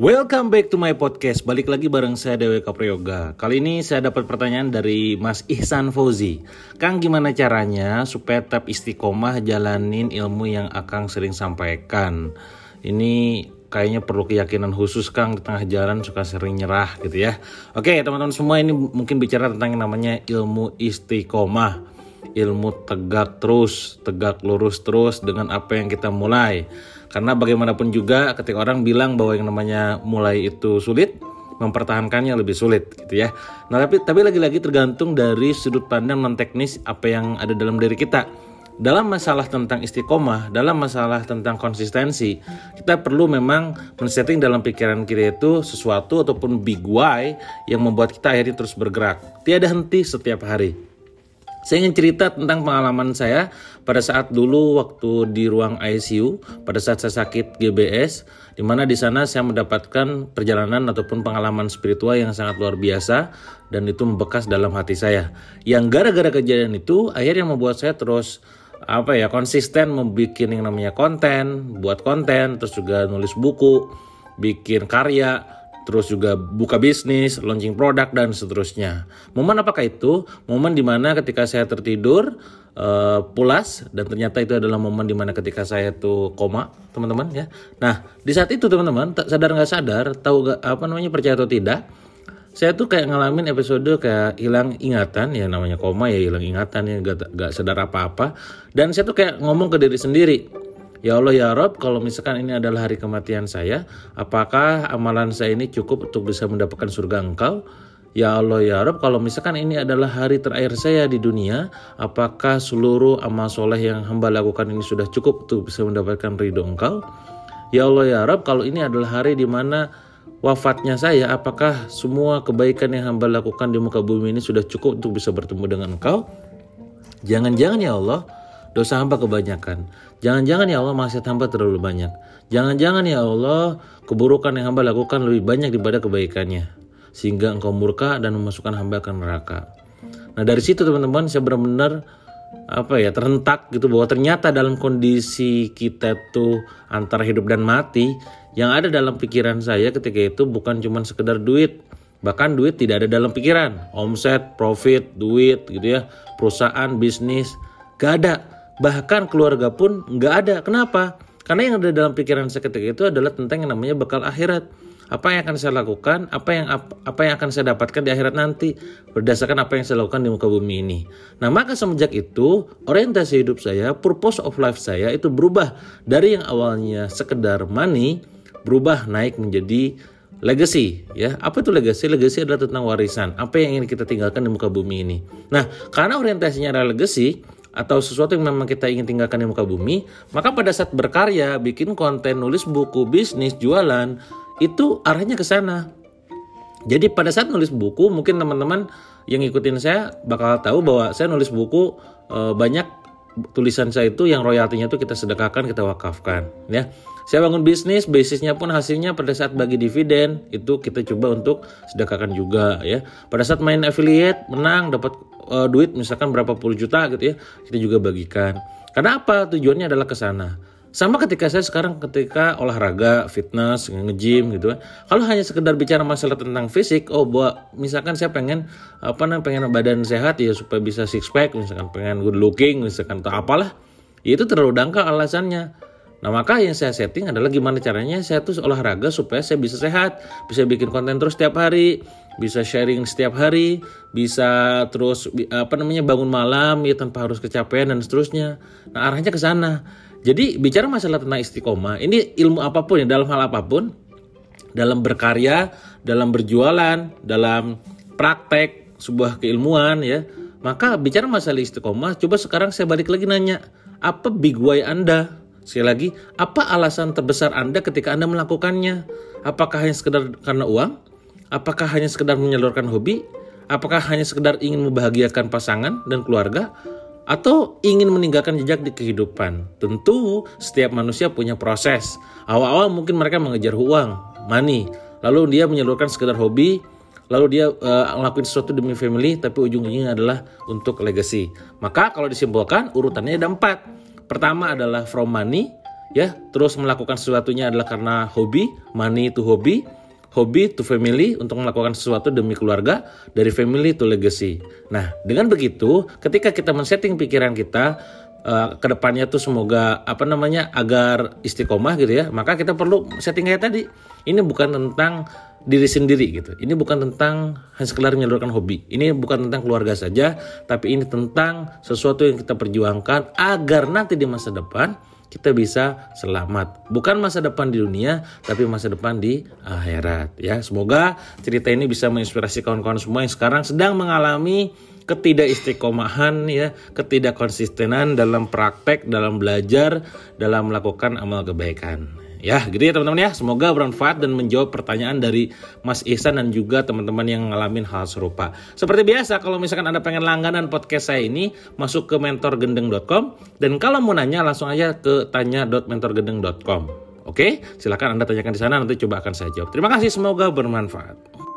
Welcome back to my podcast. Balik lagi bareng saya Dewi Kapriyoga. Kali ini saya dapat pertanyaan dari Mas Ihsan Fauzi. Kang gimana caranya supaya tetap istiqomah jalanin ilmu yang Akang sering sampaikan? Ini kayaknya perlu keyakinan khusus Kang di tengah jalan suka sering nyerah gitu ya. Oke teman-teman semua ini mungkin bicara tentang yang namanya ilmu istiqomah ilmu tegak terus, tegak lurus terus dengan apa yang kita mulai. Karena bagaimanapun juga ketika orang bilang bahwa yang namanya mulai itu sulit, mempertahankannya lebih sulit gitu ya. Nah, tapi tapi lagi-lagi tergantung dari sudut pandang non teknis apa yang ada dalam diri kita. Dalam masalah tentang istiqomah, dalam masalah tentang konsistensi, kita perlu memang men-setting dalam pikiran kita itu sesuatu ataupun big why yang membuat kita akhirnya terus bergerak. Tiada henti setiap hari. Saya ingin cerita tentang pengalaman saya pada saat dulu waktu di ruang ICU, pada saat saya sakit GBS, di mana di sana saya mendapatkan perjalanan ataupun pengalaman spiritual yang sangat luar biasa dan itu membekas dalam hati saya. Yang gara-gara kejadian itu akhirnya membuat saya terus apa ya konsisten membuat yang namanya konten, buat konten, terus juga nulis buku, bikin karya, terus juga buka bisnis, launching produk dan seterusnya. Momen apakah itu? Momen di mana ketika saya tertidur uh, pulas dan ternyata itu adalah momen di mana ketika saya itu koma, teman-teman ya. Nah di saat itu teman-teman sadar nggak sadar, tahu gak apa namanya percaya atau tidak, saya tuh kayak ngalamin episode kayak hilang ingatan ya namanya koma ya hilang ingatan ya gak, gak sadar apa-apa dan saya tuh kayak ngomong ke diri sendiri Ya Allah ya Rob, kalau misalkan ini adalah hari kematian saya, apakah amalan saya ini cukup untuk bisa mendapatkan surga engkau? Ya Allah ya Rob, kalau misalkan ini adalah hari terakhir saya di dunia, apakah seluruh amal soleh yang hamba lakukan ini sudah cukup untuk bisa mendapatkan ridho engkau? Ya Allah ya Rob, kalau ini adalah hari di mana wafatnya saya, apakah semua kebaikan yang hamba lakukan di muka bumi ini sudah cukup untuk bisa bertemu dengan engkau? Jangan-jangan ya Allah, dosa hamba kebanyakan. Jangan-jangan ya Allah maksiat hamba terlalu banyak. Jangan-jangan ya Allah keburukan yang hamba lakukan lebih banyak daripada kebaikannya. Sehingga engkau murka dan memasukkan hamba ke neraka. Nah dari situ teman-teman saya benar-benar apa ya terhentak gitu bahwa ternyata dalam kondisi kita tuh antara hidup dan mati yang ada dalam pikiran saya ketika itu bukan cuma sekedar duit bahkan duit tidak ada dalam pikiran omset profit duit gitu ya perusahaan bisnis gak ada bahkan keluarga pun nggak ada. Kenapa? Karena yang ada dalam pikiran saya ketika itu adalah tentang yang namanya bekal akhirat. Apa yang akan saya lakukan, apa yang apa yang akan saya dapatkan di akhirat nanti berdasarkan apa yang saya lakukan di muka bumi ini. Nah, maka semenjak itu orientasi hidup saya, purpose of life saya itu berubah dari yang awalnya sekedar money berubah naik menjadi legacy ya apa itu legacy legacy adalah tentang warisan apa yang ingin kita tinggalkan di muka bumi ini nah karena orientasinya adalah legacy atau sesuatu yang memang kita ingin tinggalkan di muka bumi, maka pada saat berkarya, bikin konten, nulis buku, bisnis, jualan, itu arahnya ke sana. Jadi pada saat nulis buku, mungkin teman-teman yang ngikutin saya bakal tahu bahwa saya nulis buku e, banyak tulisan saya itu yang royaltinya itu kita sedekahkan, kita wakafkan, ya. Saya bangun bisnis, basisnya pun hasilnya pada saat bagi dividen itu kita coba untuk sedekahkan juga ya. Pada saat main affiliate menang dapat uh, duit misalkan berapa puluh juta gitu ya, kita juga bagikan. Karena apa? Tujuannya adalah ke sana. Sama ketika saya sekarang ketika olahraga, fitness, nge-gym gitu kan. Kalau hanya sekedar bicara masalah tentang fisik, oh buat misalkan saya pengen apa namanya pengen badan sehat ya supaya bisa six pack, misalkan pengen good looking, misalkan atau apalah. Ya itu terlalu dangkal alasannya. Nah maka yang saya setting adalah gimana caranya saya tuh olahraga supaya saya bisa sehat, bisa bikin konten terus setiap hari, bisa sharing setiap hari, bisa terus apa namanya bangun malam ya tanpa harus kecapean dan seterusnya. Nah arahnya ke sana. Jadi bicara masalah tentang istiqomah, ini ilmu apa pun ya dalam hal apa pun, dalam berkarya, dalam berjualan, dalam praktek sebuah keilmuan ya. Maka bicara masalah istiqomah, coba sekarang saya balik lagi nanya, apa big why Anda? Sekali lagi, apa alasan terbesar Anda ketika Anda melakukannya? Apakah hanya sekedar karena uang? Apakah hanya sekedar menyalurkan hobi? Apakah hanya sekedar ingin membahagiakan pasangan dan keluarga? Atau ingin meninggalkan jejak di kehidupan? Tentu setiap manusia punya proses. Awal-awal mungkin mereka mengejar uang, money. Lalu dia menyalurkan sekedar hobi, lalu dia uh, ngelakuin sesuatu demi family, tapi ujung-ujungnya adalah untuk legacy. Maka kalau disimpulkan urutannya ada empat Pertama adalah from money, ya terus melakukan sesuatunya adalah karena hobi, money to hobi, hobi to family untuk melakukan sesuatu demi keluarga, dari family to legacy. Nah, dengan begitu, ketika kita men-setting pikiran kita uh, ke depannya tuh semoga apa namanya agar istiqomah gitu ya, maka kita perlu setting kayak tadi. Ini bukan tentang diri sendiri gitu. Ini bukan tentang hanya sekedar menyalurkan hobi. Ini bukan tentang keluarga saja, tapi ini tentang sesuatu yang kita perjuangkan agar nanti di masa depan kita bisa selamat. Bukan masa depan di dunia, tapi masa depan di akhirat. Ya, semoga cerita ini bisa menginspirasi kawan-kawan semua yang sekarang sedang mengalami ketidakistiqomahan ya, ketidakkonsistenan dalam praktek, dalam belajar, dalam melakukan amal kebaikan. Ya, gitu ya teman-teman ya. Semoga bermanfaat dan menjawab pertanyaan dari Mas Ihsan dan juga teman-teman yang ngalamin hal serupa. Seperti biasa, kalau misalkan Anda pengen langganan podcast saya ini, masuk ke mentorgendeng.com dan kalau mau nanya langsung aja ke tanya.mentorgendeng.com. Oke, silakan Anda tanyakan di sana nanti coba akan saya jawab. Terima kasih, semoga bermanfaat.